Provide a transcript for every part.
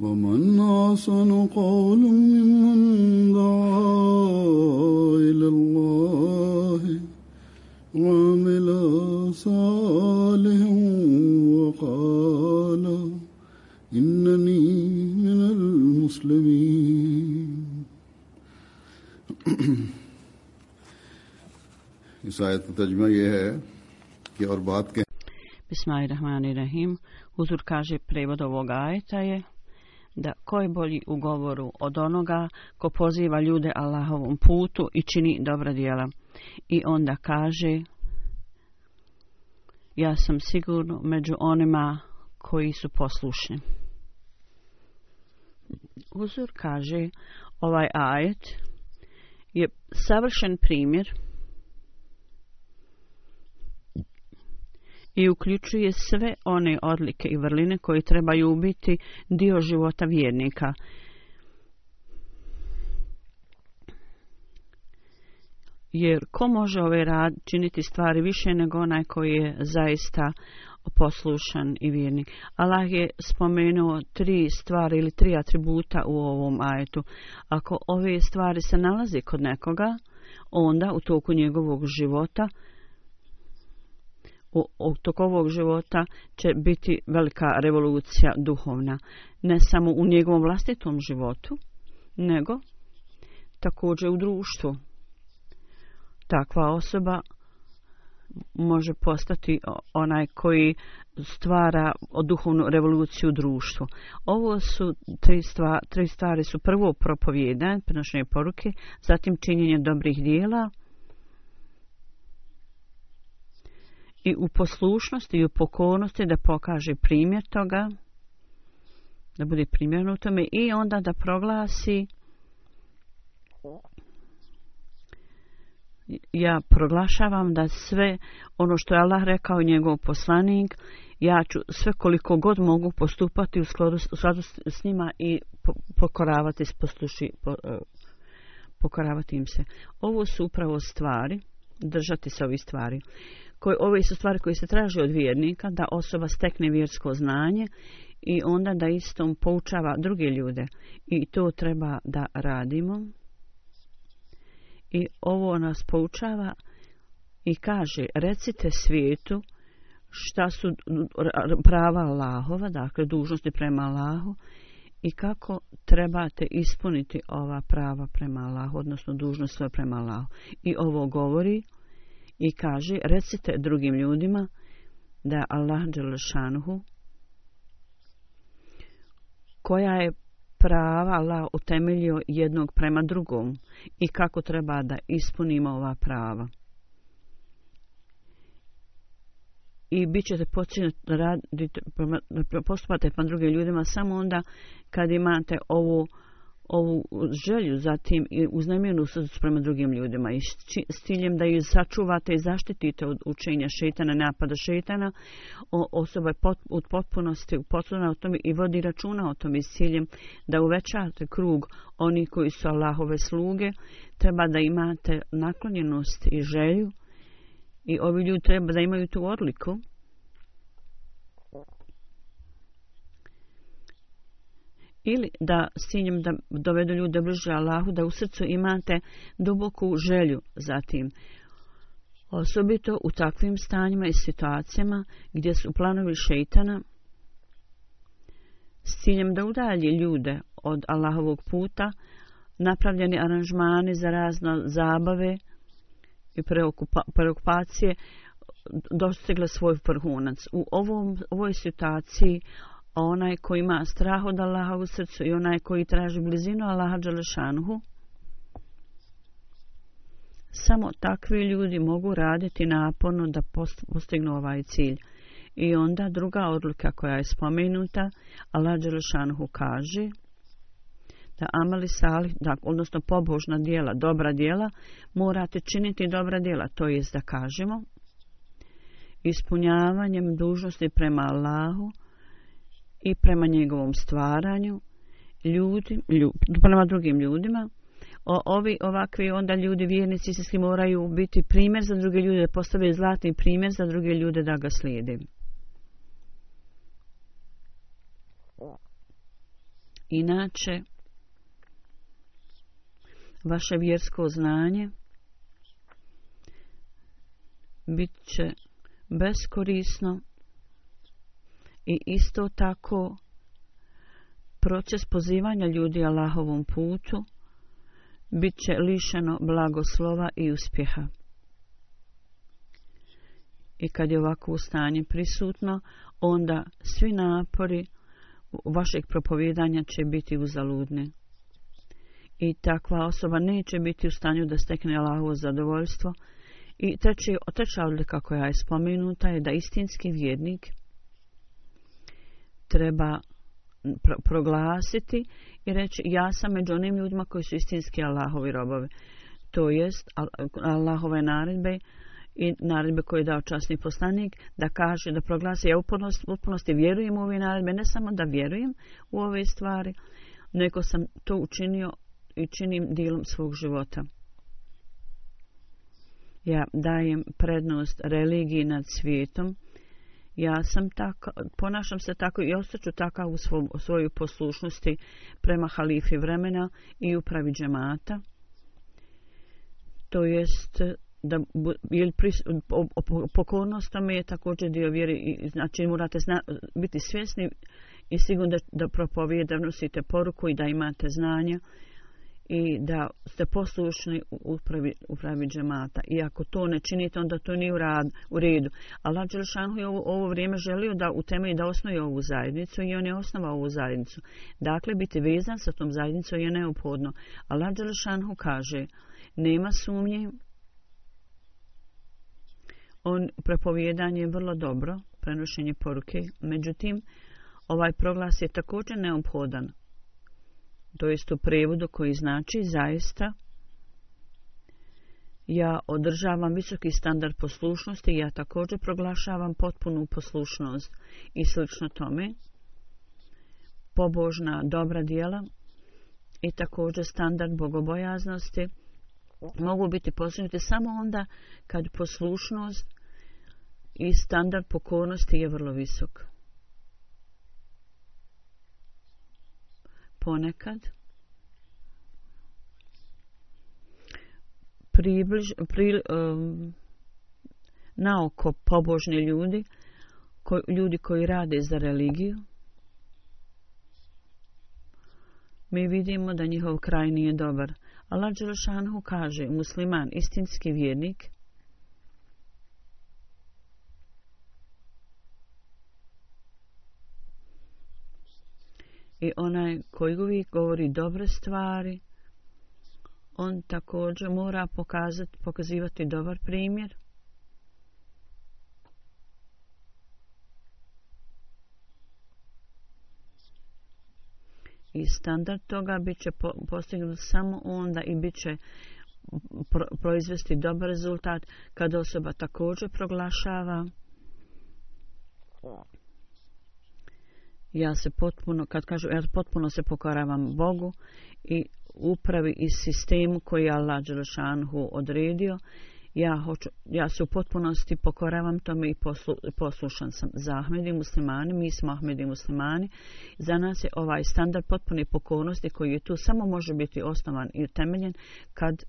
ومن أحسن قولا ممن دعا إلى الله وعمل صالحا وقال إنني من منسن وسلم عیسائی ترجمہ یہ ہے کہ اور بات کہ بسم بسماعی رحمانحیم حضر خاص ریبت و وہ گائے چاہے da ko je bolji u govoru od onoga ko poziva ljude Allahovom putu i čini dobra djela. I onda kaže, ja sam sigurno među onima koji su poslušni. Uzor kaže, ovaj ajet je savršen primjer primjer i uključuje sve one odlike i vrline koji trebaju biti dio života vjernika. Jer ko može ovaj rad činiti stvari više nego onaj koji je zaista poslušan i vjernik. Allah je spomenuo tri stvari ili tri atributa u ovom ajetu. Ako ove stvari se nalazi kod nekoga, onda u toku njegovog života u, u tok ovog života će biti velika revolucija duhovna. Ne samo u njegovom vlastitom životu, nego također u društvu. Takva osoba može postati onaj koji stvara duhovnu revoluciju u društvu. Ovo su tri, stva, tri stvari. Su prvo propovjedan, prenošenje poruke, zatim činjenje dobrih dijela, i u poslušnosti i u pokornosti da pokaže primjer toga, da bude primjerno u tome i onda da proglasi ja proglašavam da sve ono što je Allah rekao njegov poslanik ja ću sve koliko god mogu postupati u skladu, u skladu s, s njima i po, pokoravati postuši, po, e, pokoravati im se ovo su upravo stvari držati se ovi stvari koje ove su stvari koje se traže od vjernika, da osoba stekne vjersko znanje i onda da istom poučava druge ljude. I to treba da radimo. I ovo nas poučava i kaže, recite svijetu šta su prava Allahova, dakle dužnosti prema Allahu i kako trebate ispuniti ova prava prema Allahu, odnosno dužnost sve prema Allahu. I ovo govori i kaže recite drugim ljudima da je Allah Đelešanuhu koja je prava Allah utemeljio jednog prema drugom i kako treba da ispunimo ova prava. I bit ćete počinjeni postupati pa druge ljudima samo onda kad imate ovu uh, ovu želju zatim i uznamjenu srcu prema drugim ljudima i s ciljem da ju sačuvate i zaštitite od učenja šeitana, napada šeitana. O, osoba je pot, u potpunosti uposlana o tom i vodi računa o tom i s ciljem da uvećate krug oni koji su Allahove sluge. Treba da imate naklonjenost i želju i ovi ljudi treba da imaju tu odliku. ili da sinjem da dovedu ljude bliže Allahu, da u srcu imate duboku želju za tim. Osobito u takvim stanjima i situacijama gdje su planovi šeitana s ciljem da udalje ljude od Allahovog puta, napravljeni aranžmani za razne zabave i preokupacije, dostigle svoj vrhunac. U ovom, ovoj situaciji onaj koji ima strah od Allaha u srcu i onaj koji traži blizinu Allaha Đalešanuhu. Samo takvi ljudi mogu raditi naporno da postignu ovaj cilj. I onda druga odluka koja je spomenuta, Allah Đalešanuhu kaže da amali salih, da, odnosno pobožna dijela, dobra dijela, morate činiti dobra dijela, to jest da kažemo, ispunjavanjem dužnosti prema Allahu, i prema njegovom stvaranju, ljudi, ljub, prema drugim ljudima. O, ovi ovakvi onda ljudi, vjernici, istinski moraju biti primjer za druge ljude, da postavljaju zlatni primjer za druge ljude da ga slijede. Inače, vaše vjersko znanje bit će beskorisno I isto tako proces pozivanja ljudi Allahovom putu bit će lišeno blagoslova i uspjeha. I kad je ovako u stanje prisutno, onda svi napori vašeg propovjedanja će biti uzaludni. I takva osoba neće biti u stanju da stekne Allahovo zadovoljstvo. I treći, treća odlika koja je spomenuta je da istinski vjednik – treba pro proglasiti i reći ja sam među onim ljudima koji su istinski Allahovi robovi. To jest Allahove naredbe i naredbe koje je dao časni poslanik da kaže, da proglasi ja upornost, upornosti vjerujem u ove naredbe, ne samo da vjerujem u ove stvari, nego sam to učinio i činim dijelom svog života. Ja dajem prednost religiji nad svijetom, ja sam tako, ponašam se tako i ostaću taka u svom, svoju poslušnosti prema halifi vremena i upravi džemata. To jest, da, ili pris, pokornost tome je također dio vjeri, i, znači morate zna, biti svjesni i sigurno da, da propovijedam nosite poruku i da imate znanja i da ste poslušni upravi, upravi džemata. I ako to ne činite, onda to nije u, rad, u redu. Allah Đelšanhu je ovo, ovo vrijeme želio da u temelji da osnoje ovu zajednicu i on je osnovao ovu zajednicu. Dakle, biti vezan sa tom zajednicom je neophodno. Allah Đelšanhu kaže, nema sumnje, on prepovjedanje je vrlo dobro, prenošenje poruke, međutim, ovaj proglas je također neophodan to jest u prevodu koji znači zaista ja održavam visoki standard poslušnosti, ja također proglašavam potpunu poslušnost i slično tome, pobožna dobra dijela i također standard bogobojaznosti mogu biti posljednuti samo onda kad poslušnost i standard pokornosti je vrlo visoka. ponekad približ, pri, um, naoko pobožni ljudi, ko, ljudi koji rade za religiju, mi vidimo da njihov kraj nije dobar. Allah Đelšanhu kaže, musliman, istinski vjernik – I onaj koji uvijek govori dobre stvari, on također mora pokazati, pokazivati dobar primjer. I standard toga bit će postignut samo onda i bit će proizvesti dobar rezultat kada osoba također proglašava ja se potpuno, kad kažu, ja potpuno se pokoravam Bogu i upravi i sistemu koji je Allah Đelšanhu odredio, ja, hoću, ja se u potpunosti pokoravam tome i poslu, poslušan sam. Za Ahmedi muslimani, mi smo Ahmedi muslimani, za nas je ovaj standard potpune pokornosti koji je tu samo može biti osnovan i utemeljen kad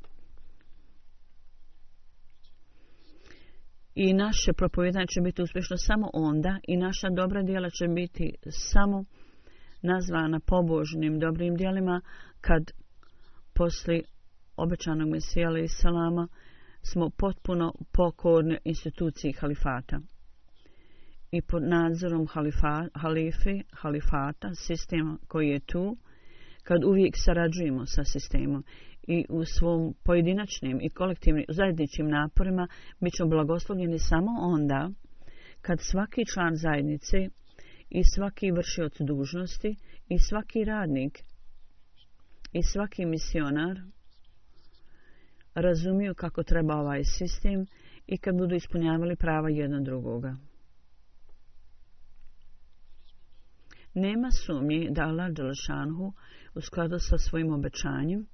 i naše propovjedanje će biti uspješno samo onda i naša dobra djela će biti samo nazvana pobožnim dobrim djelima kad posli obećanog mesijala i salama smo potpuno pokorni instituciji halifata i pod nadzorom halifa, halifi, halifata, sistema koji je tu, kad uvijek sarađujemo sa sistemom i u svom pojedinačnim i kolektivnim zajedničim naporima bit ćemo blagoslovljeni samo onda kad svaki član zajednice i svaki vršioc dužnosti i svaki radnik i svaki misionar razumiju kako treba ovaj sistem i kad budu ispunjavali prava jedna drugoga. Nema sumnji da Allah Đelešanhu u skladu sa svojim obećanjem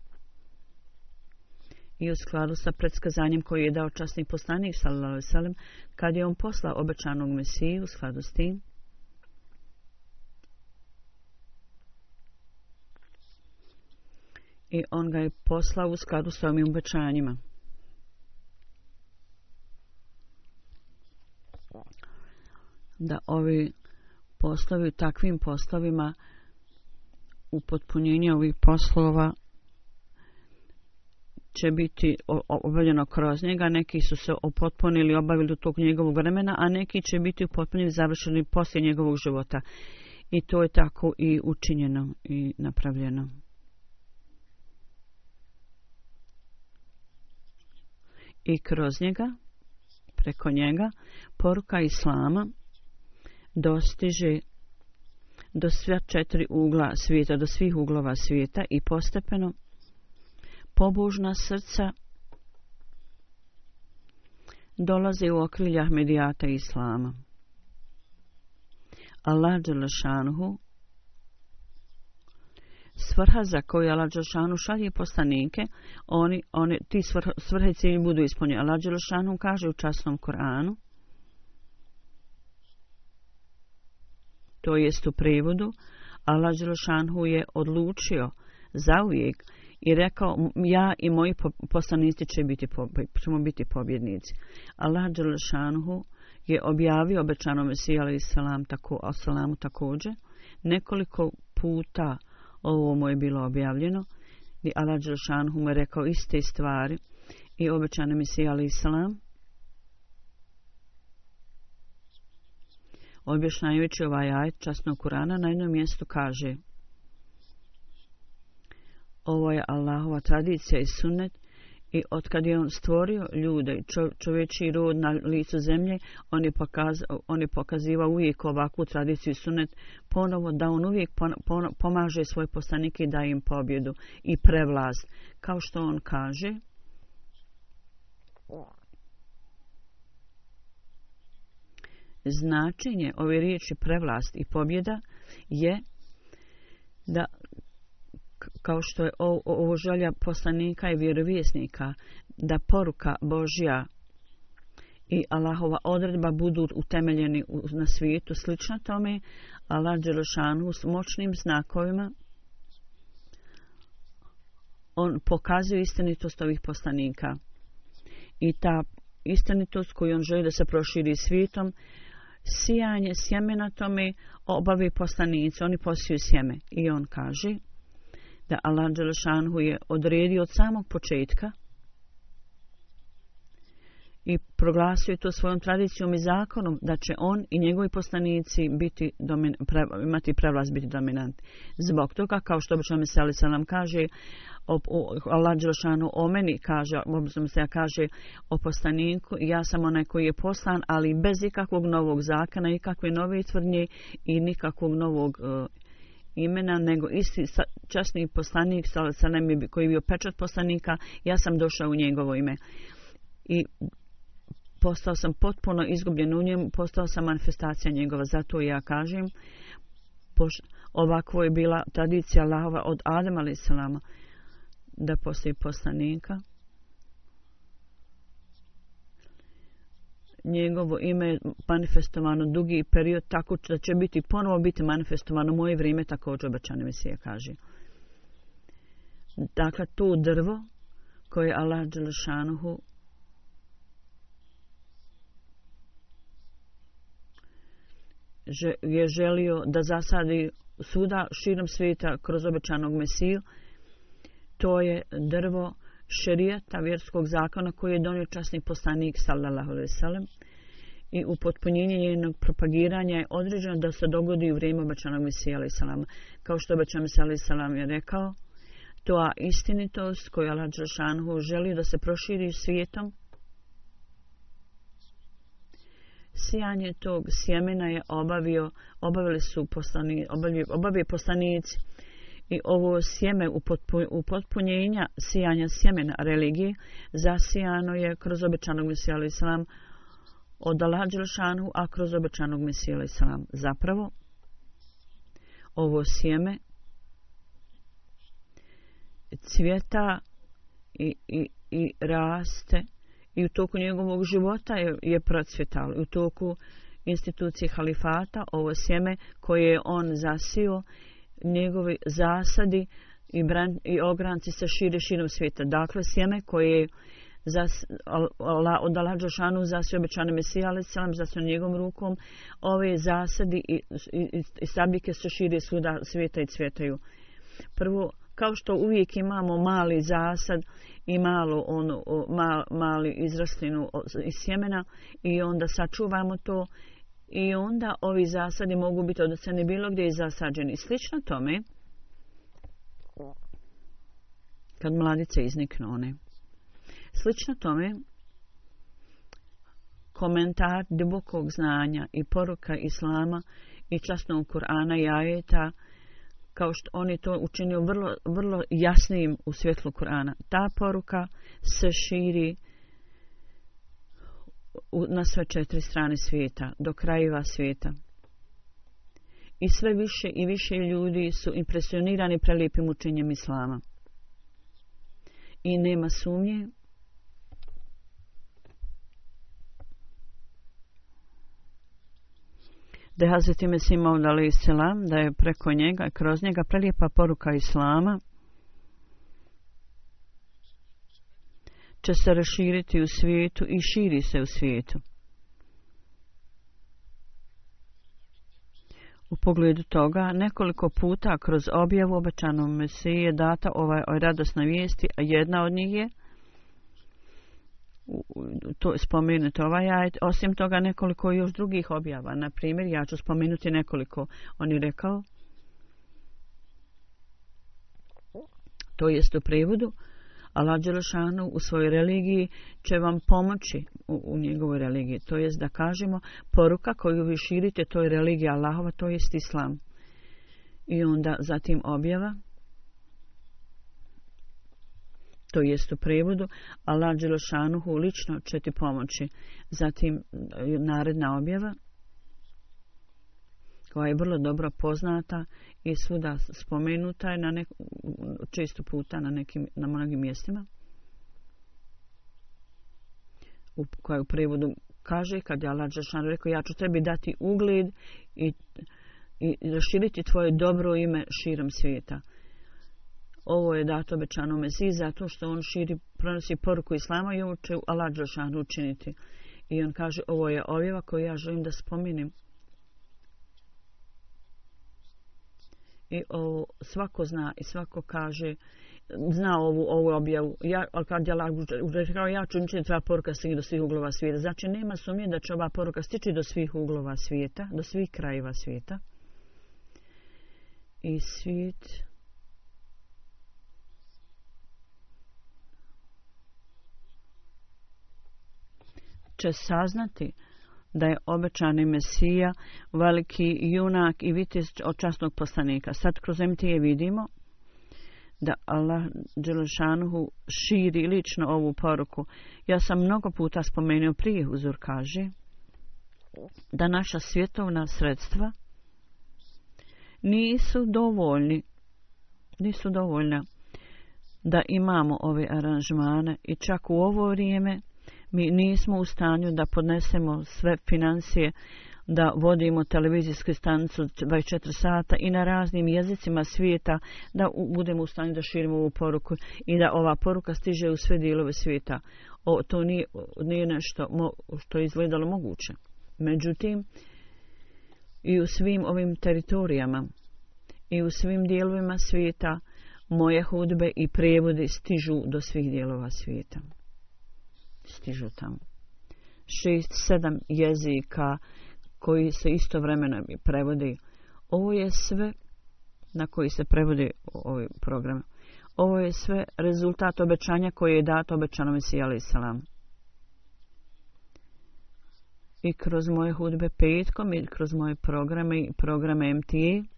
i u skladu sa predskazanjem koji je dao časni poslanik sallallahu alejhi kad je on poslao obećanog mesiju u skladu s tim i on ga je poslao u skladu sa ovim obećanjima da ovi poslovi takvim poslovima upotpunjenje ovih poslova će biti obavljeno kroz njega, neki su se opotpunili i obavili do tog njegovog vremena, a neki će biti upotpunili i završeni poslije njegovog života. I to je tako i učinjeno i napravljeno. I kroz njega, preko njega, poruka Islama dostiže do sva četiri ugla svijeta, do svih uglova svijeta i postepeno pobožna srca dolaze u okriljah medijata islama. Allah Đelešanuhu Svrha za koju Allah Đelešanu šalje poslanike, oni, one, ti svrha, svrha i cilj budu ispunjeni. Allah Đelešanu kaže u časnom Koranu, to jest u prevodu, Allah Đelešanu je odlučio zauvijek uvijek i rekao ja i moji poslanici će biti ćemo biti pobjednici. Allah Đelešanhu je objavio obećano Mesiju alaih salam tako, a salamu također. Nekoliko puta ovo mu je bilo objavljeno. I Allah Đelešanhu mu je rekao iste stvari i obećano Mesiju alaih salam. Objašnjajući ovaj ajt časnog Kurana na jednom mjestu kaže... Ovo je Allahova tradicija i sunnet i otkad je on stvorio ljude i čovječi rod na licu zemlje, on je, pokazao, on je pokazivao uvijek ovakvu tradiciju i sunnet ponovo da on uvijek pomaže svoje postanike i daje im pobjedu i prevlast. Kao što on kaže, značenje ove riječi prevlast i pobjeda je da kao što je ovo želja poslanika i vjerovjesnika, da poruka Božja i Allahova odredba budu utemeljeni na svijetu slično tome, Allah Đelešanu s moćnim znakovima on pokazuje istinitost ovih poslanika. I ta istinitost koju on želi da se proširi svijetom, sijanje sjemena tome obavi poslanice, oni posiju sjeme. I on kaže da Allah Đelešanhu je odredio od samog početka i proglasio je to svojom tradicijom i zakonom da će on i njegovi poslanici biti domin, pre, imati prevlast biti dominant. Zbog toga, kao što obično Meseli sa nam kaže, Allah Đelšanu o meni kaže, obično se ja kaže o poslaniku, ja sam onaj koji je poslan, ali bez ikakvog novog zakona, ikakve nove tvrdnje i nikakvog novog uh, imena, nego isti sa, časni poslanik sa, sa nam je, koji je bio pečat poslanika, ja sam došao u njegovo ime. I postao sam potpuno izgubljen u njemu, postao sam manifestacija njegova. Zato ja kažem, poš, ovako je bila tradicija Lava od Adama alaihissalama, da postoji poslanika. njegovo ime manifestovano dugi period tako da će biti ponovo biti manifestovano moje vrijeme također obećane mesije kaže dakle to drvo koje Allah Đelešanuhu je želio da zasadi svuda širom svijeta kroz obećanog mesiju to je drvo koje šerijata, vjerskog zakona koji je donio časni poslanik sallallahu alaihi i u potpunjenje njenog propagiranja je određeno da se dogodi u vrijeme obačanog misija alaihi salam. Kao što obačan misija alaihi salam je rekao, to a istinitost koju Allah Đašanhu želi da se proširi svijetom, sijanje tog sjemena je obavio, obavili su poslani, obavio, obavio poslanici, obavio poslanici, i ovo sjeme upotpunjenja sijanja sjemena religije zasijano je kroz obećanog misija Islam od Allah a kroz obećanog misija Islam zapravo ovo sjeme cvjeta i, i, i raste i u toku njegovog života je, je procvjetalo u toku institucije halifata ovo sjeme koje je on zasio njegovi zasadi i, bran, i ogranci se šire širom svijeta. Dakle, sjeme koje je zas, al, al, od Allah Đošanu zasi obećane Mesija, ali selam zasi njegovom rukom, ove zasadi i, i, i, i sabike se šire svuda svijeta i cvjetaju. Prvo, kao što uvijek imamo mali zasad i malo ono, o, ma, mali izrastinu iz sjemena i onda sačuvamo to, i onda ovi zasadi mogu biti odnoseni bilo gdje i zasađeni. Slično tome, kad mladice izniknu one. Slično tome, komentar dubokog znanja i poruka Islama i časnog Kur'ana i ajeta, kao što oni to učinio vrlo, vrlo jasnijim u svjetlu Kur'ana. Ta poruka se širi na sve četiri strane svijeta, do krajeva svijeta. I sve više i više ljudi su impresionirani prelijepim učenjem Islama. I nema sumnje da je Hazreti Mesim Maud da je preko njega, kroz njega prelijepa poruka Islama, će se raširiti u svijetu i širi se u svijetu. U pogledu toga, nekoliko puta kroz objavu obećanom Mesije data ovaj o ovaj radosna vijesti, a jedna od njih je, to spomenuti ovaj ajd, osim toga nekoliko još drugih objava. Na primjer, ja ću spomenuti nekoliko. On je rekao, to jest u prevodu, uh, Allah Đelešanu u svojoj religiji će vam pomoći u, u njegovoj religiji. To jest da kažemo poruka koju vi širite, to je religija Allahova, to jest Islam. I onda zatim objava, to jest u prevodu, Allah Đelešanuhu lično će ti pomoći. Zatim e, naredna objava, koja je vrlo dobro poznata je svuda spomenuta je na nek, često puta na nekim na mnogim mjestima u koja u prevodu kaže kad je Allah Žešan rekao ja ću tebi dati ugled i, i raširiti tvoje dobro ime širom svijeta ovo je dato obećano Mesiji zato što on širi, pronosi poruku Islama i ovo će Allah Žešan učiniti i on kaže ovo je objava koju ja želim da spominim i o, svako zna i svako kaže zna ovu, ovu objavu. Ja, ali kad je lagu, ja ću ničin tva poruka stigi do svih uglova svijeta. Znači, nema sumnje da će ova poruka stići do svih uglova svijeta, do svih krajeva svijeta. I svijet će saznati da da je obećani Mesija, veliki junak i vitis od častnog poslanika. Sad kroz emtije vidimo da Allah Đelešanuhu širi lično ovu poruku. Ja sam mnogo puta spomenuo prije, uzor kaže, da naša svjetovna sredstva nisu dovoljni, nisu dovoljna da imamo ove aranžmane i čak u ovo vrijeme mi nismo u stanju da podnesemo sve financije, da vodimo televizijsku stanicu 24 sata i na raznim jezicima svijeta, da u, budemo u stanju da širimo ovu poruku i da ova poruka stiže u sve dijelove svijeta. O, to nije, nije nešto mo, što je izgledalo moguće. Međutim, i u svim ovim teritorijama i u svim dijelovima svijeta moje hudbe i prevode stižu do svih dijelova svijeta stižu tamo. Šest, sedam jezika koji se istovremeno prevode. Ovo je sve na koji se prevode ovi program. Ovo je sve rezultat obećanja koje je dato obećanom Isijali Salam. I kroz moje hudbe petkom i kroz moje programe i programe MTA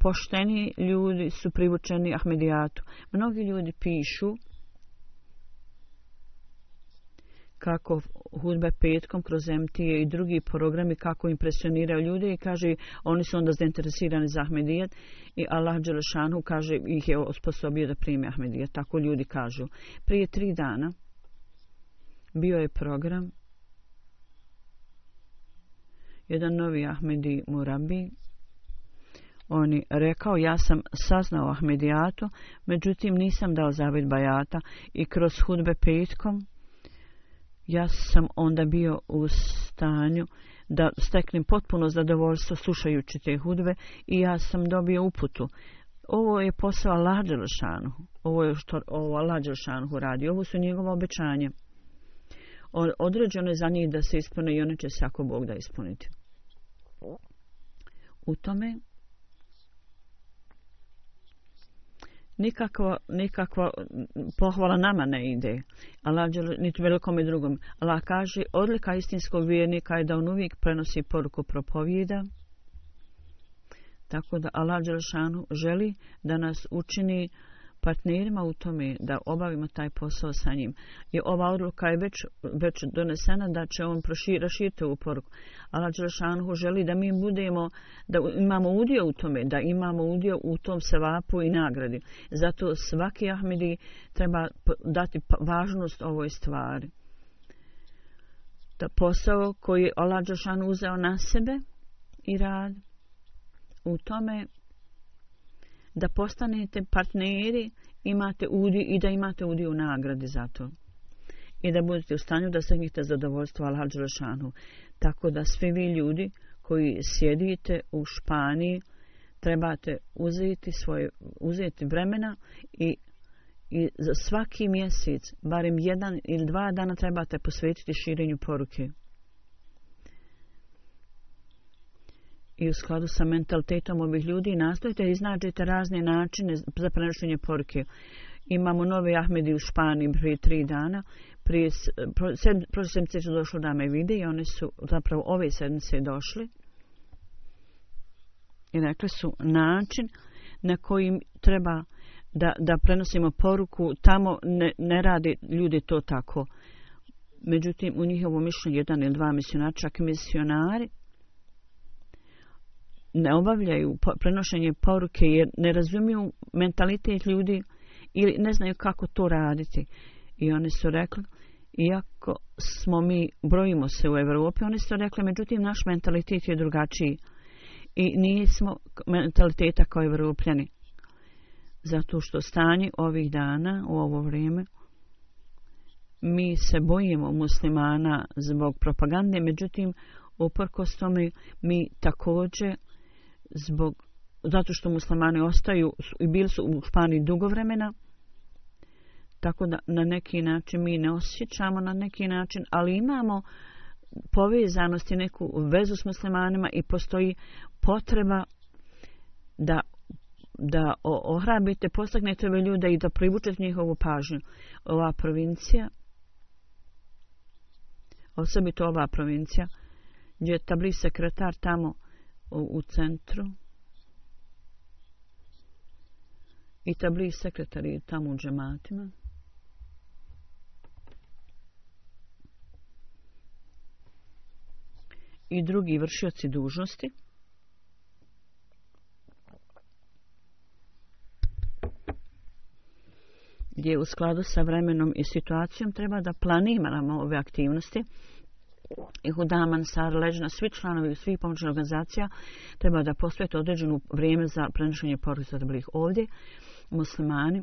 pošteni ljudi su privučeni Ahmedijatu. Mnogi ljudi pišu kako hudbe petkom kroz MTA i drugi programi kako impresioniraju ljude i kaže oni su onda zainteresirani za Ahmedijat i Allah Đelešanu kaže ih je osposobio da prime Ahmedijat tako ljudi kažu prije tri dana bio je program jedan novi Ahmedi Murabi oni rekao ja sam saznao Ahmedijatu međutim nisam dao zavid Bajata i kroz hudbe petkom ja sam onda bio u stanju da steknem potpuno zadovoljstvo slušajući te hudbe i ja sam dobio uputu. Ovo je posao Allah Đelšanu. Ovo je što ovo Allah Đelšanu radi. Ovo su njegova obećanja. Određeno je za njih da se ispune i one će se ako Bog da ispuniti. U tome nikakva, nikakva mm, pohvala nama ne ide, Allah, niti velikom i drugom. Allah kaže, odlika istinskog vjernika je da on uvijek prenosi poruku propovjeda. Tako da Allah Đelšanu želi da nas učini uh, partnerima u tome da obavimo taj posao sa njim. I ova odluka je već, već donesena da će on proširašiti ovu poruku. Ala Đelšanhu želi da mi budemo, da imamo udio u tome, da imamo udio u tom sevapu i nagradi. Zato svaki Ahmedi treba dati važnost ovoj stvari. Da posao koji je Ala Đelšan uzeo na sebe i rad, u tome da postanete partneri, imate udi i da imate udiju nagradi za to. I da budete u stanju da se njihte zadovoljstvo Al-Hadžrašanu. Tako da svi vi ljudi koji sjedite u Španiji trebate uzeti, svoje, uzeti vremena i I za svaki mjesec, barem jedan ili dva dana, trebate posvetiti širenju poruke. i u skladu sa mentalitetom ovih ljudi nastojite iznađete razne načine za prenošenje poruke. Imamo nove Ahmedi u Španiji prije tri dana. Prije, prošle sedmice su došli da me vide i one su zapravo ove sedmice došli. I rekli su način na kojim treba da, da prenosimo poruku. Tamo ne, ne radi ljudi to tako. Međutim, u njihovo mišljenje jedan ili dva misionara, čak misionari, ne obavljaju prenošenje poruke jer ne razumiju mentalitet ljudi ili ne znaju kako to raditi. I one su rekli, iako smo mi, brojimo se u Evropi, one su rekli, međutim, naš mentalitet je drugačiji i nismo mentaliteta kao Evropljani. Zato što stanje ovih dana, u ovo vrijeme, mi se bojimo muslimana zbog propagande, međutim, uprkos tome, mi također zbog zato što muslimani ostaju i bili su u Španiji dugo vremena. Tako da na neki način mi ne osjećamo na neki način, ali imamo povezanost i neku vezu s muslimanima i postoji potreba da da ohrabite, postaknete ove ljude i da privučete njihovu pažnju. Ova provincija, osobito ova provincija, gdje je tabli sekretar tamo, u centru. I tabli sekretari tamo u džematima. I drugi vršioci dužnosti. gdje u skladu sa vremenom i situacijom treba da planiramo ove aktivnosti. Ihudaman, Sar, Leđna, svi članovi svih pomoćnih organizacija treba da posvete određenu vrijeme za prenošenje poruke sa bilih ovdje. Muslimani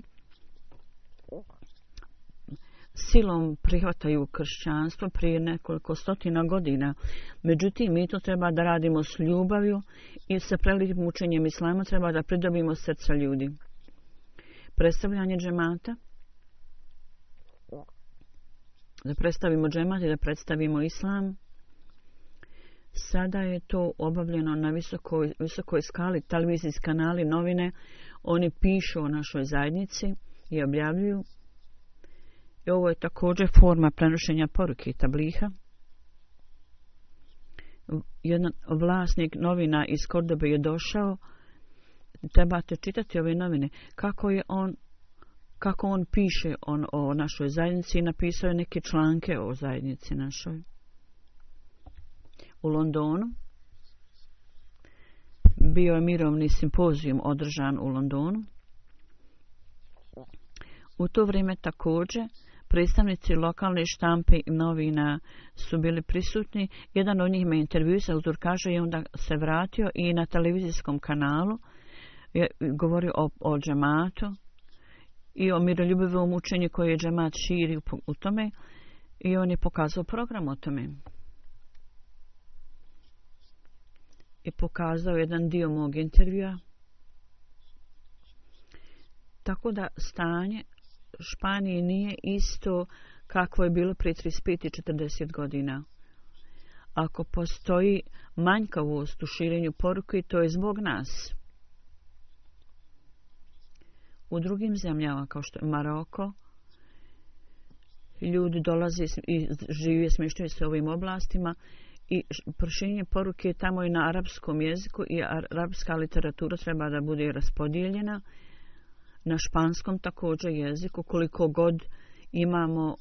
silom prihvataju kršćanstvo prije nekoliko stotina godina. Međutim, mi to treba da radimo s ljubavju i sa prelikim učenjem islama treba da pridobimo srca ljudi. Predstavljanje džemata – da predstavimo džemat i da predstavimo islam. Sada je to obavljeno na visokoj, visokoj skali, televizijski kanali, novine. Oni pišu o našoj zajednici i objavljuju. I ovo je također forma prenošenja poruke i tabliha. Jedan vlasnik novina iz Kordobe je došao. Trebate čitati ove novine. Kako je on kako on piše on o našoj zajednici i napisao je neke članke o zajednici našoj u Londonu bio je mirovni simpozijum održan u Londonu u to vrijeme također predstavnici lokalne štampe i novina su bili prisutni. Jedan od njih me intervjuisao, autor kaže, i onda se vratio i na televizijskom kanalu je govorio o, o džematu i o miroljubivom učenju koje je džemat širi u tome i on je pokazao program o tome. I pokazao jedan dio mog intervjua. Tako da stanje Španije nije isto kakvo je bilo prije 35 i 40 godina. Ako postoji manjkavost u širenju poruke, to je zbog nas. U drugim zemljama kao što je Maroko, ljudi dolaze i žive, smještaju se u ovim oblastima i pršenje poruke je tamo i na arapskom jeziku i arapska literatura treba da bude raspodijeljena na španskom također jeziku koliko god imamo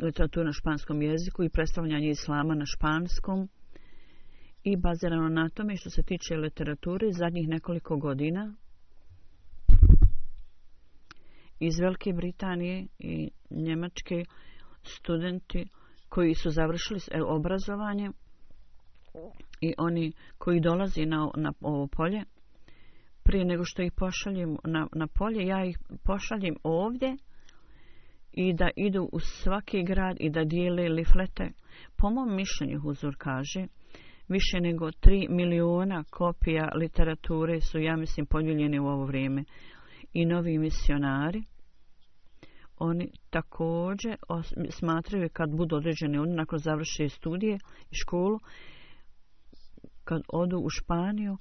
literaturu na španskom jeziku i predstavljanje islama na španskom i bazirano na tome što se tiče literature zadnjih nekoliko godina iz Velike Britanije i Njemačke studenti koji su završili e, obrazovanje i oni koji dolazi na, na ovo polje prije nego što ih pošaljem na, na polje ja ih pošaljem ovdje i da idu u svaki grad i da dijele liflete po mom mišljenju Huzur kaže više nego 3 miliona kopija literature su ja mislim podijeljene u ovo vrijeme i novi misionari, oni takođe smatraju kad budu određeni, oni nakon završe studije i školu, kad odu u Španiju,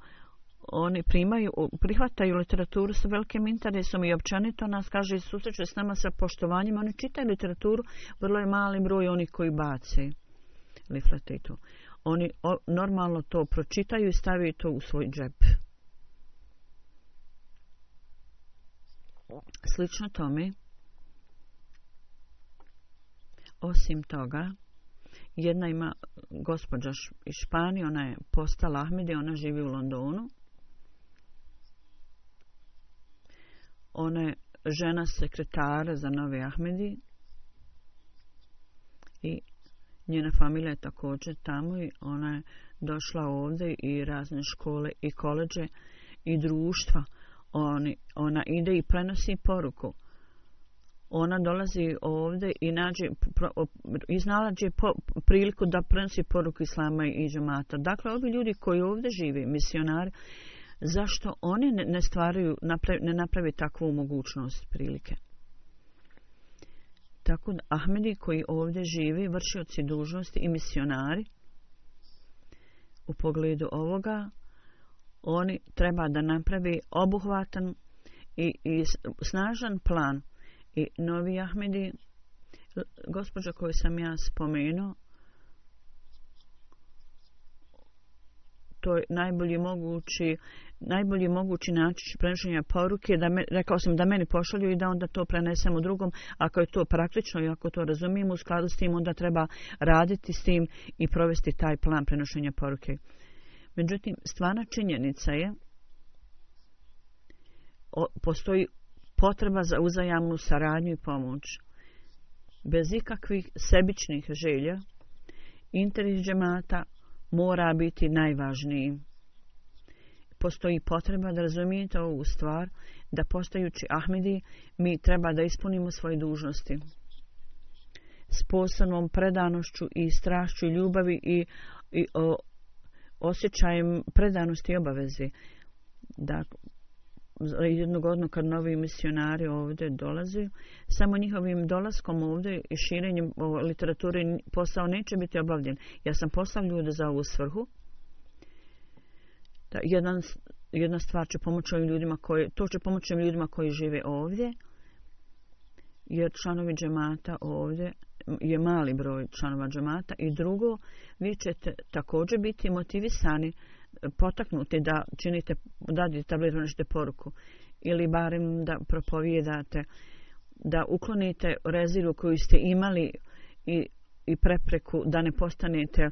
oni primaju, prihvataju literaturu sa velikim interesom i općanito nas, kaže, susreće s nama sa poštovanjima, oni čitaju literaturu, vrlo je mali broj onih koji bace liflete i to. Oni normalno to pročitaju i stavaju to u svoj džep. slično tome osim toga jedna ima gospođa iz Španije ona je postala Ahmede ona živi u Londonu ona je žena sekretara za nove Ahmedi i njena familija je također tamo i ona je došla ovdje i razne škole i koleđe i društva uh, on, ona ide i prenosi poruku. Ona dolazi ovde i nađe, iznalađe po, priliku da prenosi poruku Islama i Žemata. Dakle, ovi ljudi koji ovde žive, misionari, zašto oni ne stvaraju, ne napravi takvu mogućnost prilike? Tako da, Ahmedi koji ovde živi, vršioci dužnosti i misionari, u pogledu ovoga, oni treba da napravi obuhvatan i, i snažan plan. I novi Ahmedi, gospođa koju sam ja spomenuo, to je najbolji mogući najbolji mogući način prenošenja poruke da me, rekao sam da meni pošalju i da onda to prenesem u drugom ako je to praktično i ako to razumijem u skladu s tim onda treba raditi s tim i provesti taj plan prenošenja poruke Međutim, stvarna činjenica je o, postoji potreba za uzajamnu saradnju i pomoć. Bez ikakvih sebičnih želja, interes džemata mora biti najvažniji. Postoji potreba da razumijete ovu stvar, da postajući Ahmedi mi treba da ispunimo svoje dužnosti. S posebnom predanošću i strašću ljubavi i, i o, osjećajem predanosti i obavezi da jednogodno kad novi misionari ovdje dolaze, samo njihovim dolaskom ovdje i širenjem literature posao neće biti obavljen. Ja sam poslao ljude za ovu svrhu. Da jedan, jedna stvar će pomoći ovim ljudima koji, to će pomoći ljudima koji žive ovdje, jer članovi džemata ovdje je mali broj članova džamata i drugo, vi ćete također biti motivisani, e, potaknuti da činite, da ditabilizujete poruku ili barem da propovijedate, da uklonite reziru koju ste imali i, i prepreku da ne postanete e,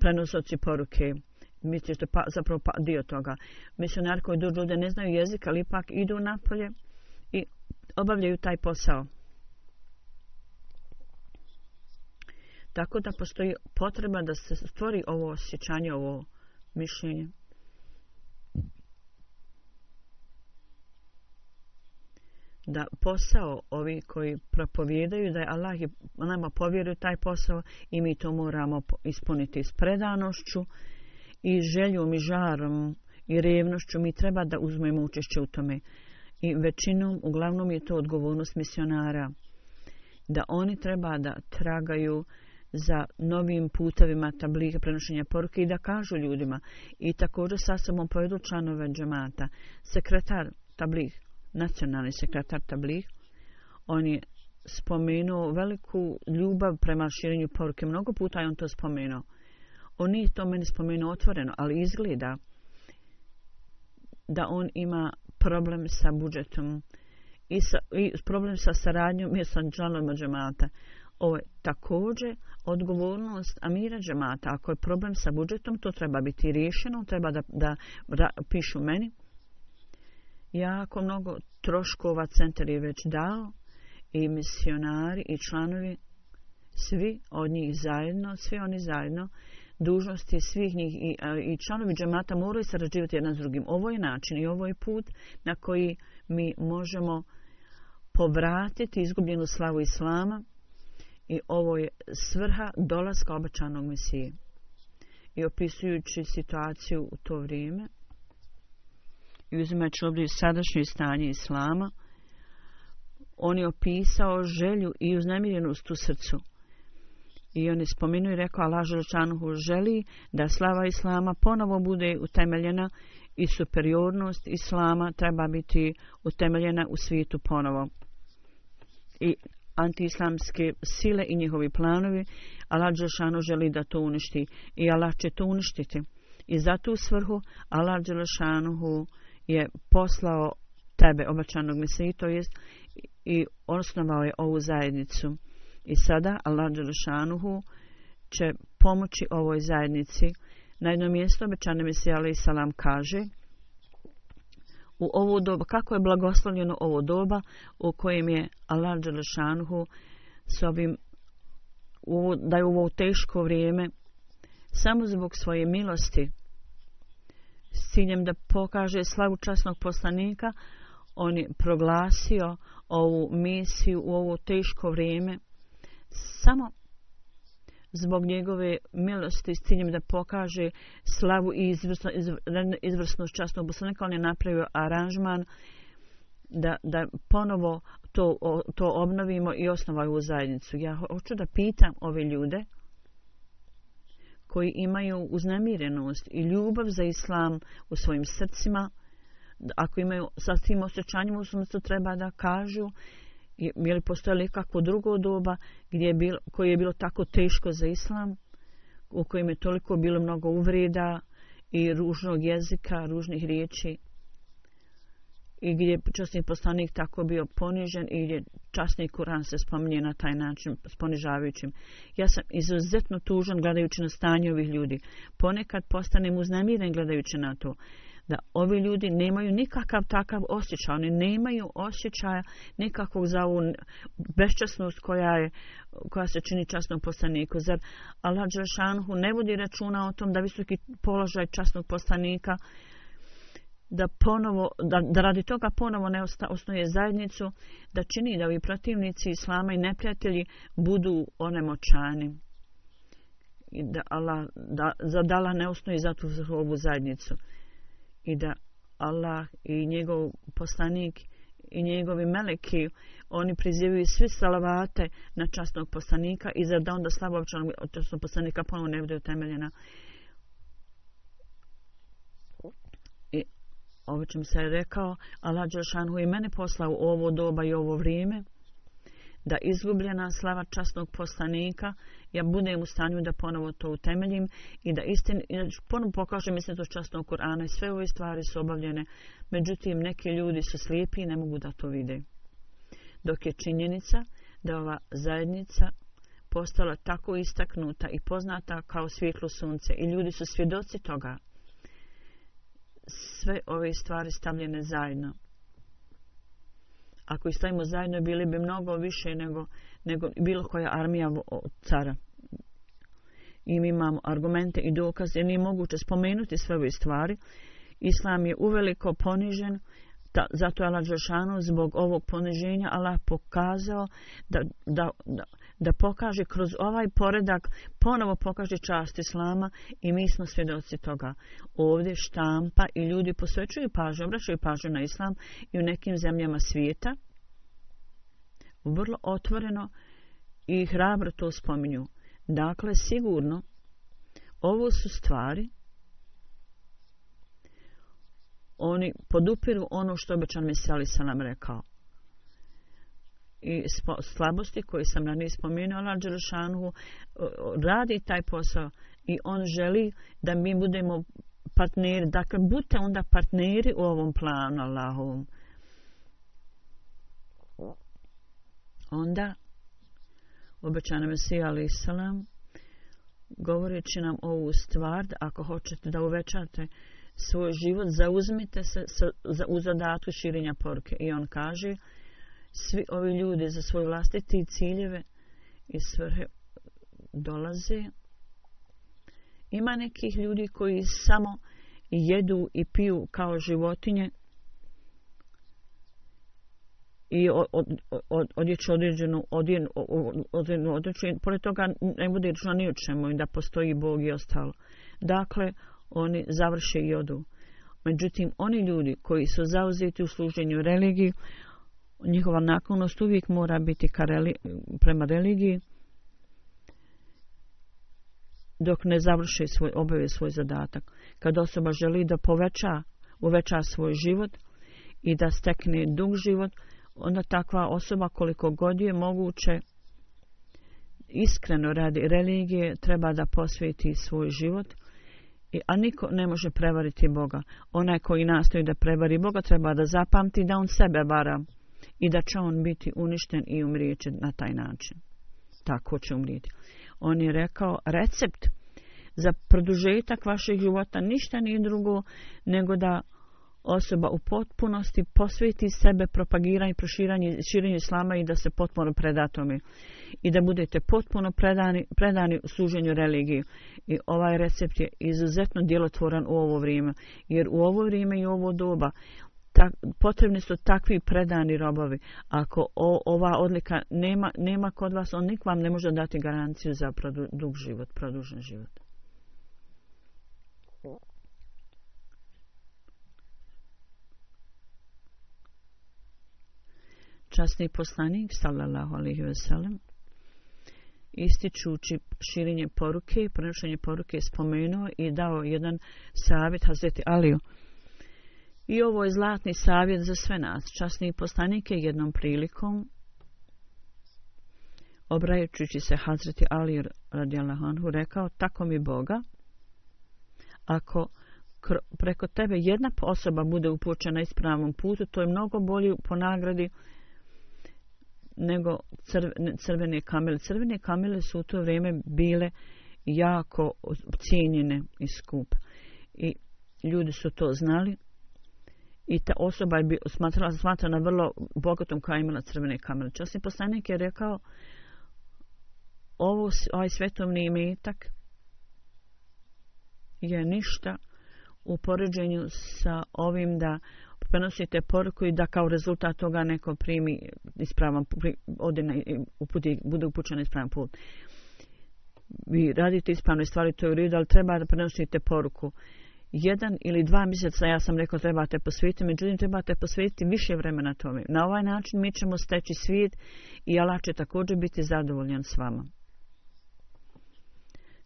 prenosoci poruke. Mislite što pa, zapravo pa, dio toga. Misionar koji duž ljude ne znaju jezik, ali ipak idu napolje i obavljaju taj posao. Tako da postoji potreba da se stvori ovo osjećanje, ovo mišljenje. Da posao ovi koji propovjedaju da je Allah nama povjeruje taj posao i mi to moramo ispuniti s predanošću i željom i žarom i revnošću mi treba da uzmemo učešće u tome. I većinom, uglavnom je to odgovornost misionara da oni treba da tragaju za novim putavima tablika prenošenja poruke i da kažu ljudima i također sa sobom pojedu članove džemata. Sekretar tablih, nacionalni sekretar tablih, on je spomenuo veliku ljubav prema širenju poruke. Mnogo puta je on to spomenuo. On nije to meni spomenuo otvoreno, ali izgleda da on ima problem sa budžetom i, sa, i problem sa saradnjom i sa članom džemata. Ovo je također odgovornost Amira Džemata. Ako je problem sa budžetom, to treba biti riješeno, treba da, da, da pišu meni. Jako mnogo troškova centar je već dao i misionari i članovi, svi od njih zajedno, svi oni zajedno, dužnosti svih njih i, i članovi džemata moraju sarađivati jedan s drugim. Ovo je način i ovo je put na koji mi možemo povratiti izgubljenu slavu islama, i ovo je svrha dolaska obećanog Mesije. I opisujući situaciju u to vrijeme, i uzimajući ovdje sadašnje stanje Islama, on je opisao želju i uznemirjenost u srcu. I on je spominuo i rekao, Allah Želčanuhu želi da slava Islama ponovo bude utemeljena i superiornost Islama treba biti utemeljena u svijetu ponovo. I antiislamske sile i njihovi planovi, Allah Đelešanu želi da to uništi i Allah će to uništiti. I za tu svrhu Allah Đelešanu je poslao tebe, obačanog mesiji, to jest i osnovao je ovu zajednicu. I sada Allah Đelešanu će pomoći ovoj zajednici. Na jedno mjesto obećane mesija, ali i salam, kaže u ovo doba, kako je blagoslovljeno ovo doba u kojem je Allah Đelešanhu s ovim, ovo, da je ovo teško vrijeme samo zbog svoje milosti s ciljem da pokaže slavu časnog poslanika on je proglasio ovu misiju u ovo teško vrijeme samo zbog njegove milosti s ciljem da pokaže slavu i izvrsno, izvrsnost častnog bosanika. On je napravio aranžman da, da ponovo to, to obnovimo i osnovaju u zajednicu. Ja hoću da pitam ove ljude koji imaju uznemirenost i ljubav za islam u svojim srcima, ako imaju sa svim osjećanjima u svom srcu, treba da kažu je li postojalo nekako drugo doba gdje je bil, koje je bilo tako teško za islam, u kojim je toliko bilo mnogo uvreda i ružnog jezika, ružnih riječi i gdje je častni poslanik tako bio ponižen i gdje častni Kur'an se spominje na taj način s ponižavajućim. Ja sam izuzetno tužan gledajući na stanje ovih ljudi. Ponekad postanem uznemiren gledajući na to. Uh, da ovi ljudi nemaju nikakav takav osjećaj. Oni nemaju osjećaja nikakvog za ovu bešćasnost koja, je, koja se čini časnom postaniku. Zar Allah Đešanhu ne vodi računa o tom da visoki položaj časnog postanika da ponovo da, da radi toga ponovo ne osta, osnuje zajednicu da čini da ovi protivnici islama i neprijatelji budu onemoćani i da Allah da zadala ne osnuje za tu ovu zajednicu i da Allah i njegov poslanik i njegovi meleki oni prizivaju svi salavate na častnog poslanika i zar da onda slabovčan častnog poslanika ponovno ne bude utemeljena i ovo čim se je rekao Allah Đeršanhu i mene poslao u ovo doba i ovo vrijeme da izgubljena slava časnog poslanika, ja budem u stanju da ponovo to utemeljim i da istin, i da ponovo pokažem istinitost časnog Kur'ana i sve ove stvari su obavljene. Međutim, neki ljudi su slijepi i ne mogu da to vide. Dok je činjenica da ova zajednica postala tako istaknuta i poznata kao svjetlo sunce i ljudi su svjedoci toga sve ove stvari stavljene zajedno ako ih stavimo zajedno, bili bi mnogo više nego, nego bilo koja armija od cara. I mi imamo argumente i dokaze, jer nije moguće spomenuti sve ove stvari. Islam je uveliko ponižen, ta, zato je Allah Žešanu zbog ovog poniženja Allah pokazao da, da, da, da pokaže kroz ovaj poredak, ponovo pokaže čast Islama i mi smo svjedoci toga. Ovdje štampa i ljudi posvećuju pažnju, obraćaju pažnju na Islam i u nekim zemljama svijeta. Vrlo otvoreno i hrabro to spominju. Dakle, sigurno, ovo su stvari oni podupiru ono što obećan Mesali sa nam rekao i spo, slabosti koje sam ranije spomenula Đerušanu radi taj posao i on želi da mi budemo partneri, dakle budite onda partneri u ovom planu Allahovom onda obećana Mesija Ali Isalam govoreći nam ovu stvar da ako hoćete da uvećate svoj život zauzmite se sa, za, u zadatku širinja poruke i on kaže svi ovi ljudi za svoje vlastite ciljeve i svrhe dolaze. Ima nekih ljudi koji samo jedu i piju kao životinje i od, od, od, određenu određenu određenu pored toga ne bude rečeno ni o čemu da postoji Bog i ostalo dakle oni završe i odu međutim oni ljudi koji su zauzeti u služenju religiji njihova naklonost uvijek mora biti kareli, prema religiji dok ne završe svoj obave svoj zadatak. Kad osoba želi da poveća, uveća svoj život i da stekne dug život, onda takva osoba koliko god je moguće iskreno radi religije, treba da posveti svoj život, a niko ne može prevariti Boga. Onaj koji nastoji da prevari Boga, treba da zapamti da on sebe vara i da će on biti uništen i umrijeće na taj način. Tako će umrijeti. On je rekao, recept za produžetak vašeg života ništa nije drugo nego da osoba u potpunosti posveti sebe propagiranje, proširanje, širenje slama i da se potpuno preda tome. I da budete potpuno predani, predani u služenju religiju. I ovaj recept je izuzetno djelotvoran u ovo vrijeme. Jer u ovo vrijeme i ovo doba tak, potrebni su takvi predani robovi. Ako o, ova odlika nema, nema kod vas, on nik vam ne može dati garanciju za produ, dug život, produžen život. Časni poslanik, sallallahu alihi veselem, ističući širinje poruke i prenošenje poruke, spomenuo i dao jedan savjet Hazreti Aliju. I ovo je zlatni savjet za sve nas, časni postanike jednom prilikom, obrajučući se Hazreti Ali radijallahu anhu, rekao, tako mi Boga, ako preko tebe jedna osoba bude upućena ispravnom putu, to je mnogo bolje po nagradi nego crvene kamele. Crvene kamele su u to vrijeme bile jako cijenjene i skupe. I ljudi su to znali, i ta osoba je bi smatrala, smatrana vrlo bogatom koja je imala crvene kamene. Časni poslanik je rekao ovo, ovaj svetovni imetak je ništa u poređenju sa ovim da prenosite poruku i da kao rezultat toga neko primi ispravan ode na, uputi, bude upućen na ispravan put. Vi radite ispravne stvari, to je u redu, ali treba da prenosite poruku. Uh, jedan ili dva mjeseca, ja sam rekao, trebate posvetiti, međutim, trebate posvetiti više vremena tome. Na ovaj način mi ćemo steći svijet i Allah će također biti zadovoljan s vama.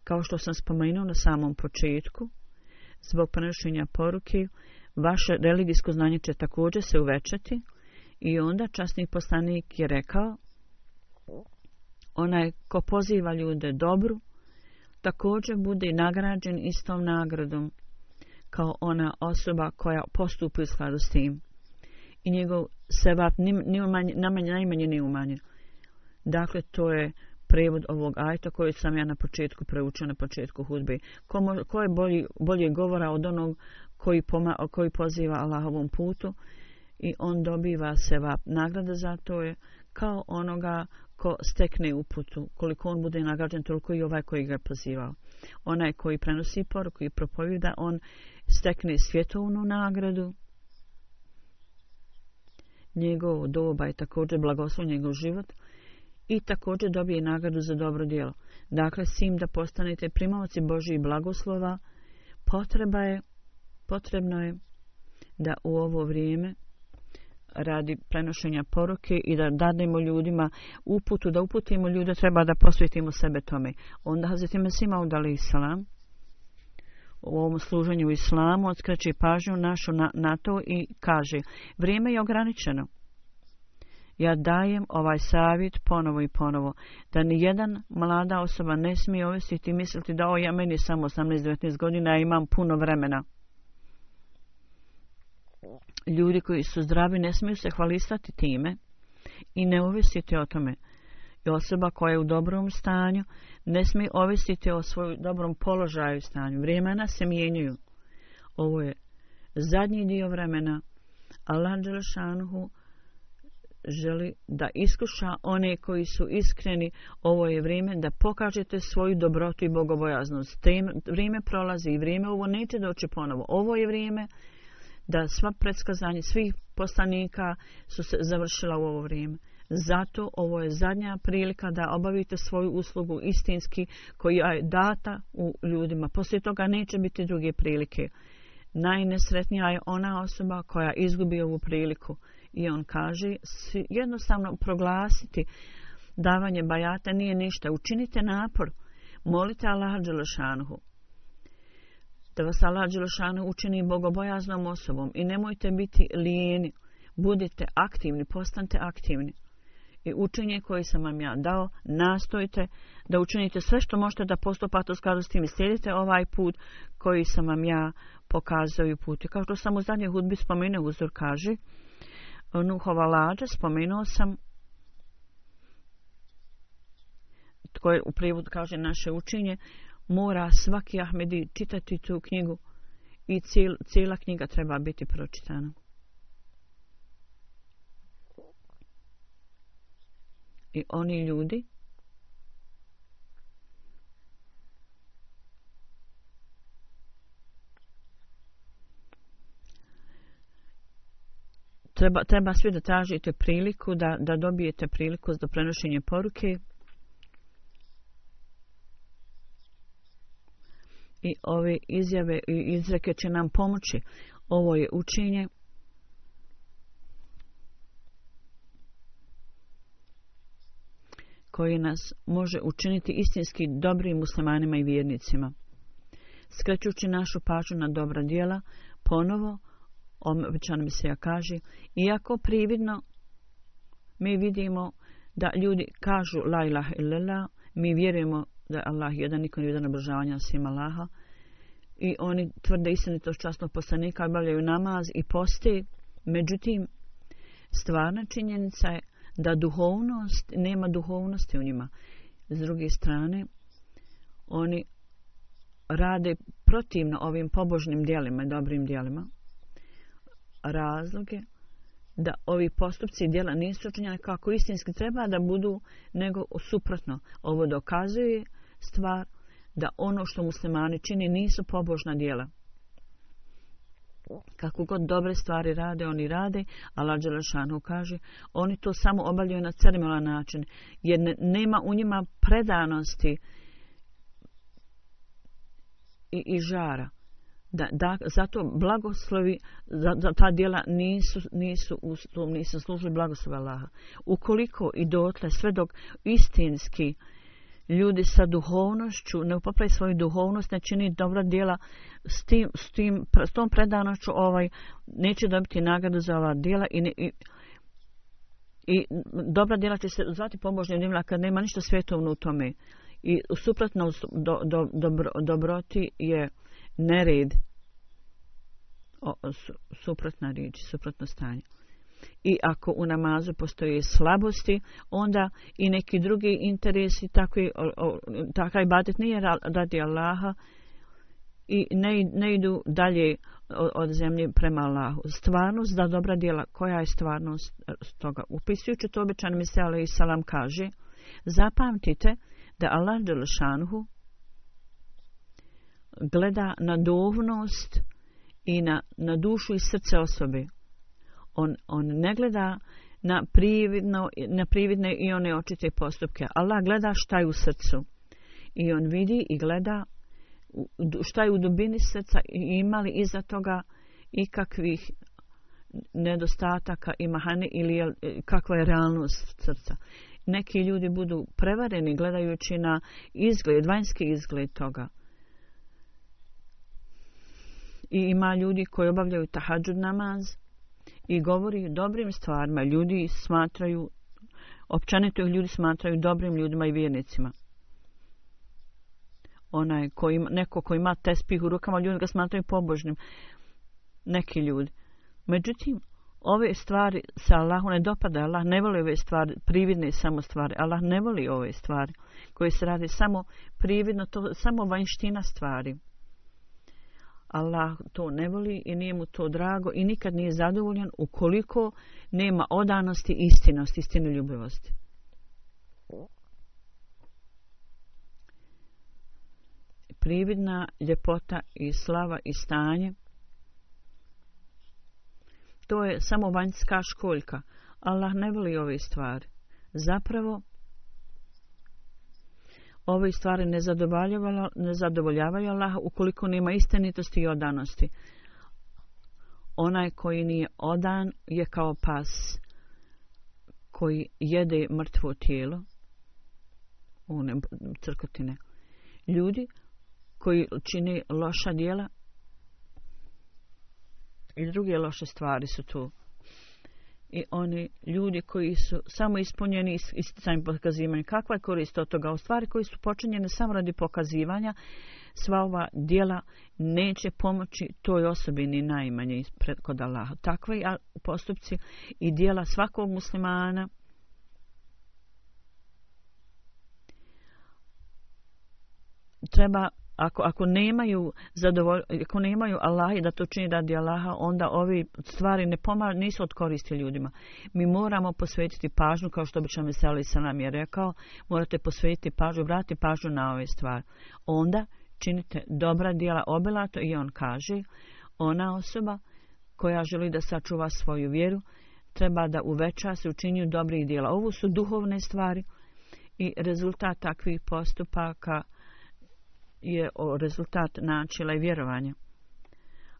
Kao što sam spomenuo na samom početku, zbog prenošenja poruke, vaše religijsko znanje će također se uvećati i onda časni poslanik je rekao, onaj ko poziva ljude dobru, također bude nagrađen istom nagradom kao ona osoba koja postupi u skladu s tim. I njegov sebat najmanje ne umanjen. Dakle, to je prevod ovog ajta koji sam ja na početku preučio, na početku hudbe. Ko, mo, ko je bolji, bolje govora od onog koji, poma, koji poziva Allahovom putu i on dobiva sevap nagrada za to je kao onoga ko stekne uputu. Koliko on bude nagrađen, toliko i ovaj koji ga je pozivao. Onaj koji prenosi poruku i propovjeda, on stekne svjetovnu nagradu. Njegov doba je također blagoslov njegov život i također dobije nagradu za dobro djelo. Dakle, svim da postanete primavci Božijih blagoslova, potreba je, potrebno je da u ovo vrijeme radi prenošenja poruke i da dadnemo ljudima uputu, da uputimo ljude, treba da posvetimo sebe tome. Onda Hazreti Mesima udali islam u ovom služenju islamu odskreće pažnju našu na, na to i kaže vrijeme je ograničeno. Ja dajem ovaj savjet ponovo i ponovo da ni jedan mlada osoba ne smije ovisiti i misliti da o ja meni samo 18-19 godina ja imam puno vremena. Ljudi koji su zdravi ne smiju se hvalisati time i ne ovisiti o tome i osoba koja je u dobrom stanju ne smije ovisiti o svojom dobrom položaju i stanju. Vremena se mijenjuju. Ovo je zadnji dio vremena. Allah Đelešanuhu želi da iskuša one koji su iskreni. Ovo je vrijeme da pokažete svoju dobrotu i bogobojaznost. Tem, vrijeme prolazi i vrijeme ovo neće doći ponovo. Ovo je vrijeme da sva predskazanja svih poslanika su se završila u ovo vrijeme. Zato ovo je zadnja prilika da obavite svoju uslugu istinski koja je data u ljudima. Poslije toga neće biti druge prilike. Najnesretnija je ona osoba koja izgubi ovu priliku. I on kaže, jednostavno proglasiti davanje bajata nije ništa. Učinite napor. Molite Allaha Đelešanuhu. Da vas Allaha Đelešanuhu učini bogobojaznom osobom. I nemojte biti lijeni. Budite aktivni, postante aktivni i učenje koje sam vam ja dao, nastojte da učinite sve što možete da postupate u skladu s tim i sledite ovaj put koji sam vam ja pokazao i put. Kao što sam u zadnjoj hudbi spomenuo, uzor kaže, Nuhova lađa, spomenuo sam koje u prevod kaže naše učenje, mora svaki Ahmedi čitati tu knjigu i cijela knjiga treba biti pročitana. i oni ljudi? Treba, treba svi da tražite priliku, da, da dobijete priliku za prenošenje poruke. I ove izjave i izreke će nam pomoći. Ovo je učinje. koji nas može učiniti istinski dobrim muslimanima i vjernicima. Skrećući našu pažu na dobra dijela, ponovo, običan mi se ja kaže, iako prividno mi vidimo da ljudi kažu la ilaha illa mi vjerujemo da je Allah jedan, niko nije jedan obržavanja svima Allaha, i oni tvrde istinitost častnog poslanika, obavljaju namaz i poste, međutim, stvarna činjenica je da duhovnost, nema duhovnosti u njima. S druge strane, oni rade protivno ovim pobožnim dijelima i dobrim dijelima razloge da ovi postupci i dijela nisu učinjene kako istinski treba da budu, nego suprotno. Ovo dokazuje stvar da ono što muslimani čini nisu pobožna dijela. Kako god dobre stvari rade, oni rade, a Lađelešanu kaže, oni to samo obavljaju na ceremonan način, jer ne, nema u njima predanosti i, i žara. Da, da, zato blagoslovi za, za ta dijela nisu, nisu, nisu, nisu služili blagoslova Allaha. Ukoliko i dotle, sve dok istinski uh, ljudi sa duhovnošću, ne upopaju svoju duhovnost, ne čini dobra djela s, tim, s, tim, s tom predanošću, ovaj, neće dobiti nagradu za ova djela i, ne, i I dobra djela će se zvati pobožnim djelima kad nema ništa svjetovno u tome. I suprotno do, do, dobro, dobroti je nered. O, su, suprotna riječ, suprotno stanje. I ako u namazu postoje slabosti, onda i neki drugi interesi, takaj batet nije radi Allaha i ne, ne idu dalje od zemlje prema Allahu. Stvarnost da dobra djela, koja je stvarnost toga? Upisujući to običan misle, ali i salam kaže, zapamtite da Allah Đelšanhu gleda na dovnost i na, na dušu i srce osobe on, on ne gleda na, prividno, na prividne i one očite postupke. Allah gleda šta je u srcu. I on vidi i gleda šta je u dubini srca i imali iza toga i kakvih nedostataka i mahani ili je, e, kakva je realnost srca. Neki ljudi budu prevareni gledajući na izgled, vanjski izgled toga. I ima ljudi koji obavljaju tahadžud namaz, i govori dobrim stvarima. Ljudi smatraju, općanito ih ljudi smatraju dobrim ljudima i vjernicima. Onaj koji, neko koji ima tespih u rukama, ljudi ga smatraju pobožnim. Neki ljudi. Međutim, ove stvari sa Allahu ne dopada. Allah ne voli ove stvari, prividne samo stvari. Allah ne voli ove stvari koje se radi samo prividno, to samo vanština stvari. Allah to ne voli i nije mu to drago i nikad nije zadovoljan ukoliko nema odanosti, istinosti, istine ljubivosti. Prividna ljepota i slava i stanje to je samo vanjska školjka. Allah ne voli ove stvari. Zapravo, ove stvari ne zadovoljavalo, ne zadovoljavaju Allaha ukoliko nema istinitosti i odanosti. Onaj koji nije odan je kao pas koji jede mrtvo tijelo one crkotine. Ljudi koji čini loša dijela i druge loše stvari su tu i oni ljudi koji su samo ispunjeni i is, is, sami pokazivanje. Kakva je korist od toga? U stvari koji su počinjene samo radi pokazivanja, sva ova dijela neće pomoći toj osobi ni najmanje ispred kod Allaha. Takve postupci i dijela svakog muslimana treba ako ako nemaju zadovol, ako nemaju Allaha da to čini radi Allaha, onda ovi stvari ne pomažu, nisu od koristi ljudima. Mi moramo posvetiti pažnju, kao što bi čam veseli sa nam je rekao, morate posvetiti pažnju, vratiti pažnju na ove stvari. Onda činite dobra djela obilato i on kaže, ona osoba koja želi da sačuva svoju vjeru, treba da uveća se učinju dobrih djela. Ovo su duhovne stvari i rezultat takvih postupaka je o rezultat načela i vjerovanja.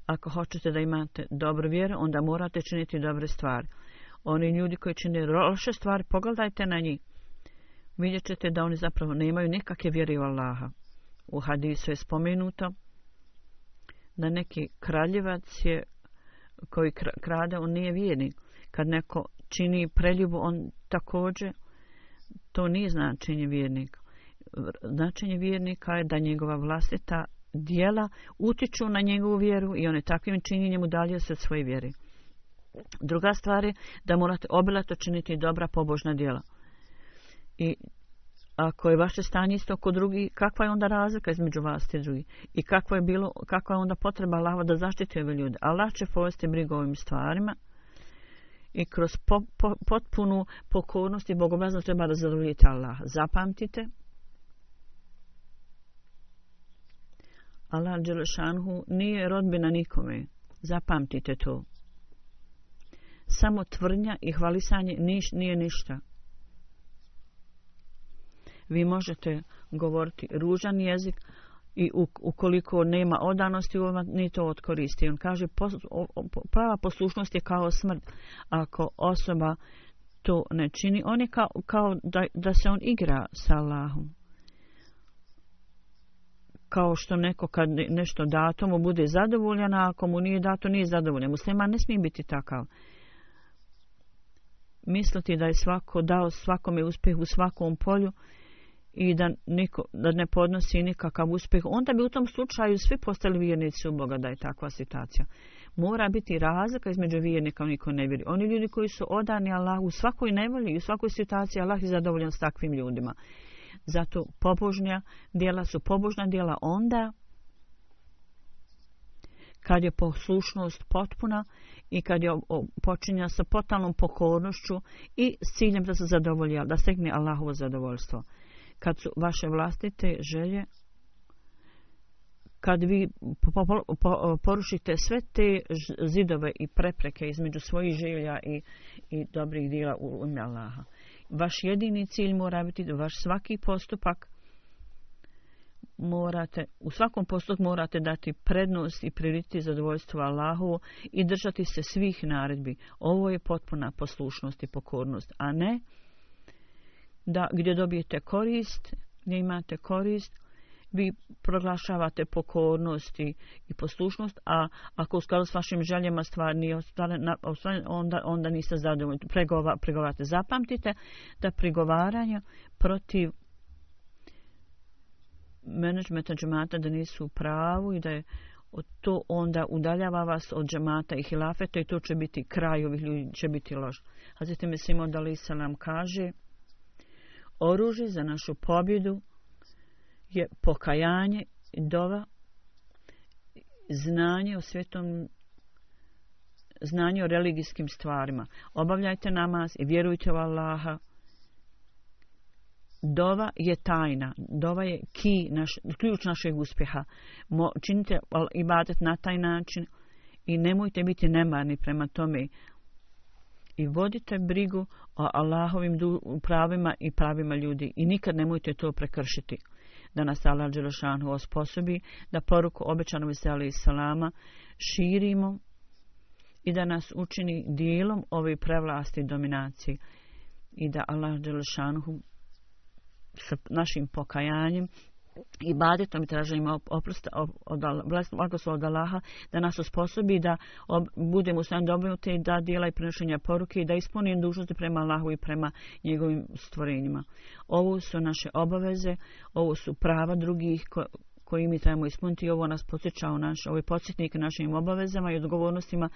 Ako hoćete da imate dobro vjeru, onda morate činiti dobre stvari. Oni ljudi koji čine loše stvari, pogledajte na njih. Vidjet ćete da oni zapravo nemaju nikakve vjere u Allaha. U hadisu je spomenuto da neki kraljevac je koji krade, on nije vjernik. Kad neko čini preljubu, on također to nije značenje vjernika značenje vjernika je da njegova vlastita dijela utiču na njegovu vjeru i on je takvim činjenjem udalio se od svoje vjere. Druga stvar je da morate obilato činiti dobra pobožna dijela. I ako je vaše stanje isto kod drugi, kakva je onda razlika između vas i drugi? I kako je bilo, kakva je onda potreba Allaha da zaštiti ove ljude? Allah će povesti brigu ovim stvarima i kroz po, po, potpunu pokornost i bogobaznost treba da zadovoljite Allaha. Zapamtite, Allah Đelešanhu nije rodbina nikome. Zapamtite to. Samo tvrnja i hvalisanje niš, nije ništa. Vi možete govoriti ružan jezik i ukoliko nema odanosti, on ni to odkoristi. On kaže, prava poslušnost je kao smrt. Ako osoba to ne čini, on je kao, kao da, da se on igra sa Allahom kao što neko kad nešto dato mu bude zadovoljan, a ako mu nije dato nije zadovoljan. Musliman ne smije biti takav. Misliti da je svako dao svakome uspjeh u svakom polju i da, niko, da ne podnosi nikakav uspjeh, onda bi u tom slučaju svi postali vjernici u Boga da je takva situacija. Mora biti razlika između vjernika i koji ne vjeri. Oni ljudi koji su odani Allah u svakoj nevolji i u svakoj situaciji Allah je zadovoljan s takvim ljudima. Zato pobožnja djela su pobožna djela onda kad je poslušnost potpuna i kad je počinja sa potalnom pokornošću i s ciljem da se zadovolja, da stegne Allahovo zadovoljstvo. Kad su vaše vlastite želje, kad vi po, po, po, po, porušite sve te zidove i prepreke između svojih želja i, i dobrih dijela u ime Allaha vaš jedini cilj mora biti vaš svaki postupak morate, u svakom postupku morate dati prednost i priliti zadovoljstvo Allahu i držati se svih naredbi. Ovo je potpuna poslušnost i pokornost, a ne da gdje dobijete korist, gdje imate korist, vi proglašavate pokornost i, i poslušnost, a ako u skladu s vašim željama stvar nije ostvarena, onda, onda niste zadovoljni. Pregova, pregovarate. Zapamtite da prigovaranja protiv menadžmenta džemata da nisu u pravu i da je to onda udaljava vas od džemata i hilafeta i to će biti kraj ovih ljudi, će biti lož. Hazreti Mesimo Dalisa nam kaže oruži za našu pobjedu je pokajanje, dova, znanje o svetom, znanje o religijskim stvarima. Obavljajte namaz i vjerujte u Allaha. Dova je tajna, dova je ki, naš, ključ našeg uspjeha. Mo, činite ibadet na taj način i nemojte biti nemarni prema tome. I vodite brigu o Allahovim pravima i pravima ljudi i nikad nemojte to prekršiti da nas Allah Đelešanu osposobi, da poruku obećanom veseli i salama širimo i da nas učini dijelom ove prevlasti i dominacije i da Allah Đelešanu sa našim pokajanjem ibadetom i traženjima oprosta od vlast blagoslov od Allaha da nas osposobi da ob, budemo u stanju dobrote da djela i prenošenja poruke i da ispunim dužnosti prema Allahu i prema njegovim stvorenjima. Ovo su naše obaveze, ovo su prava drugih ko, koji mi trebamo ispuniti. Ovo nas podsjeća u naš, ovaj podsjetnik našim obavezama i odgovornostima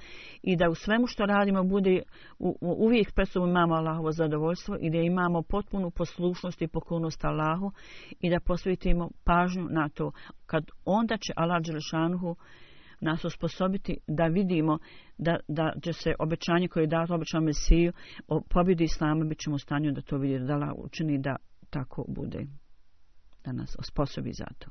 i da u svemu što radimo bude u, u, uvijek pred sobom imamo Allahovo zadovoljstvo i da imamo potpunu poslušnost i pokolnost Allahu i da posvetimo pažnju na to. Kad onda će Allah Đelešanuhu nas osposobiti da vidimo da, da će se obećanje koje je dato obećan Mesiju o pobjedi Islama bit ćemo u stanju da to vidi da Allah učini da tako bude da nas osposobi za to.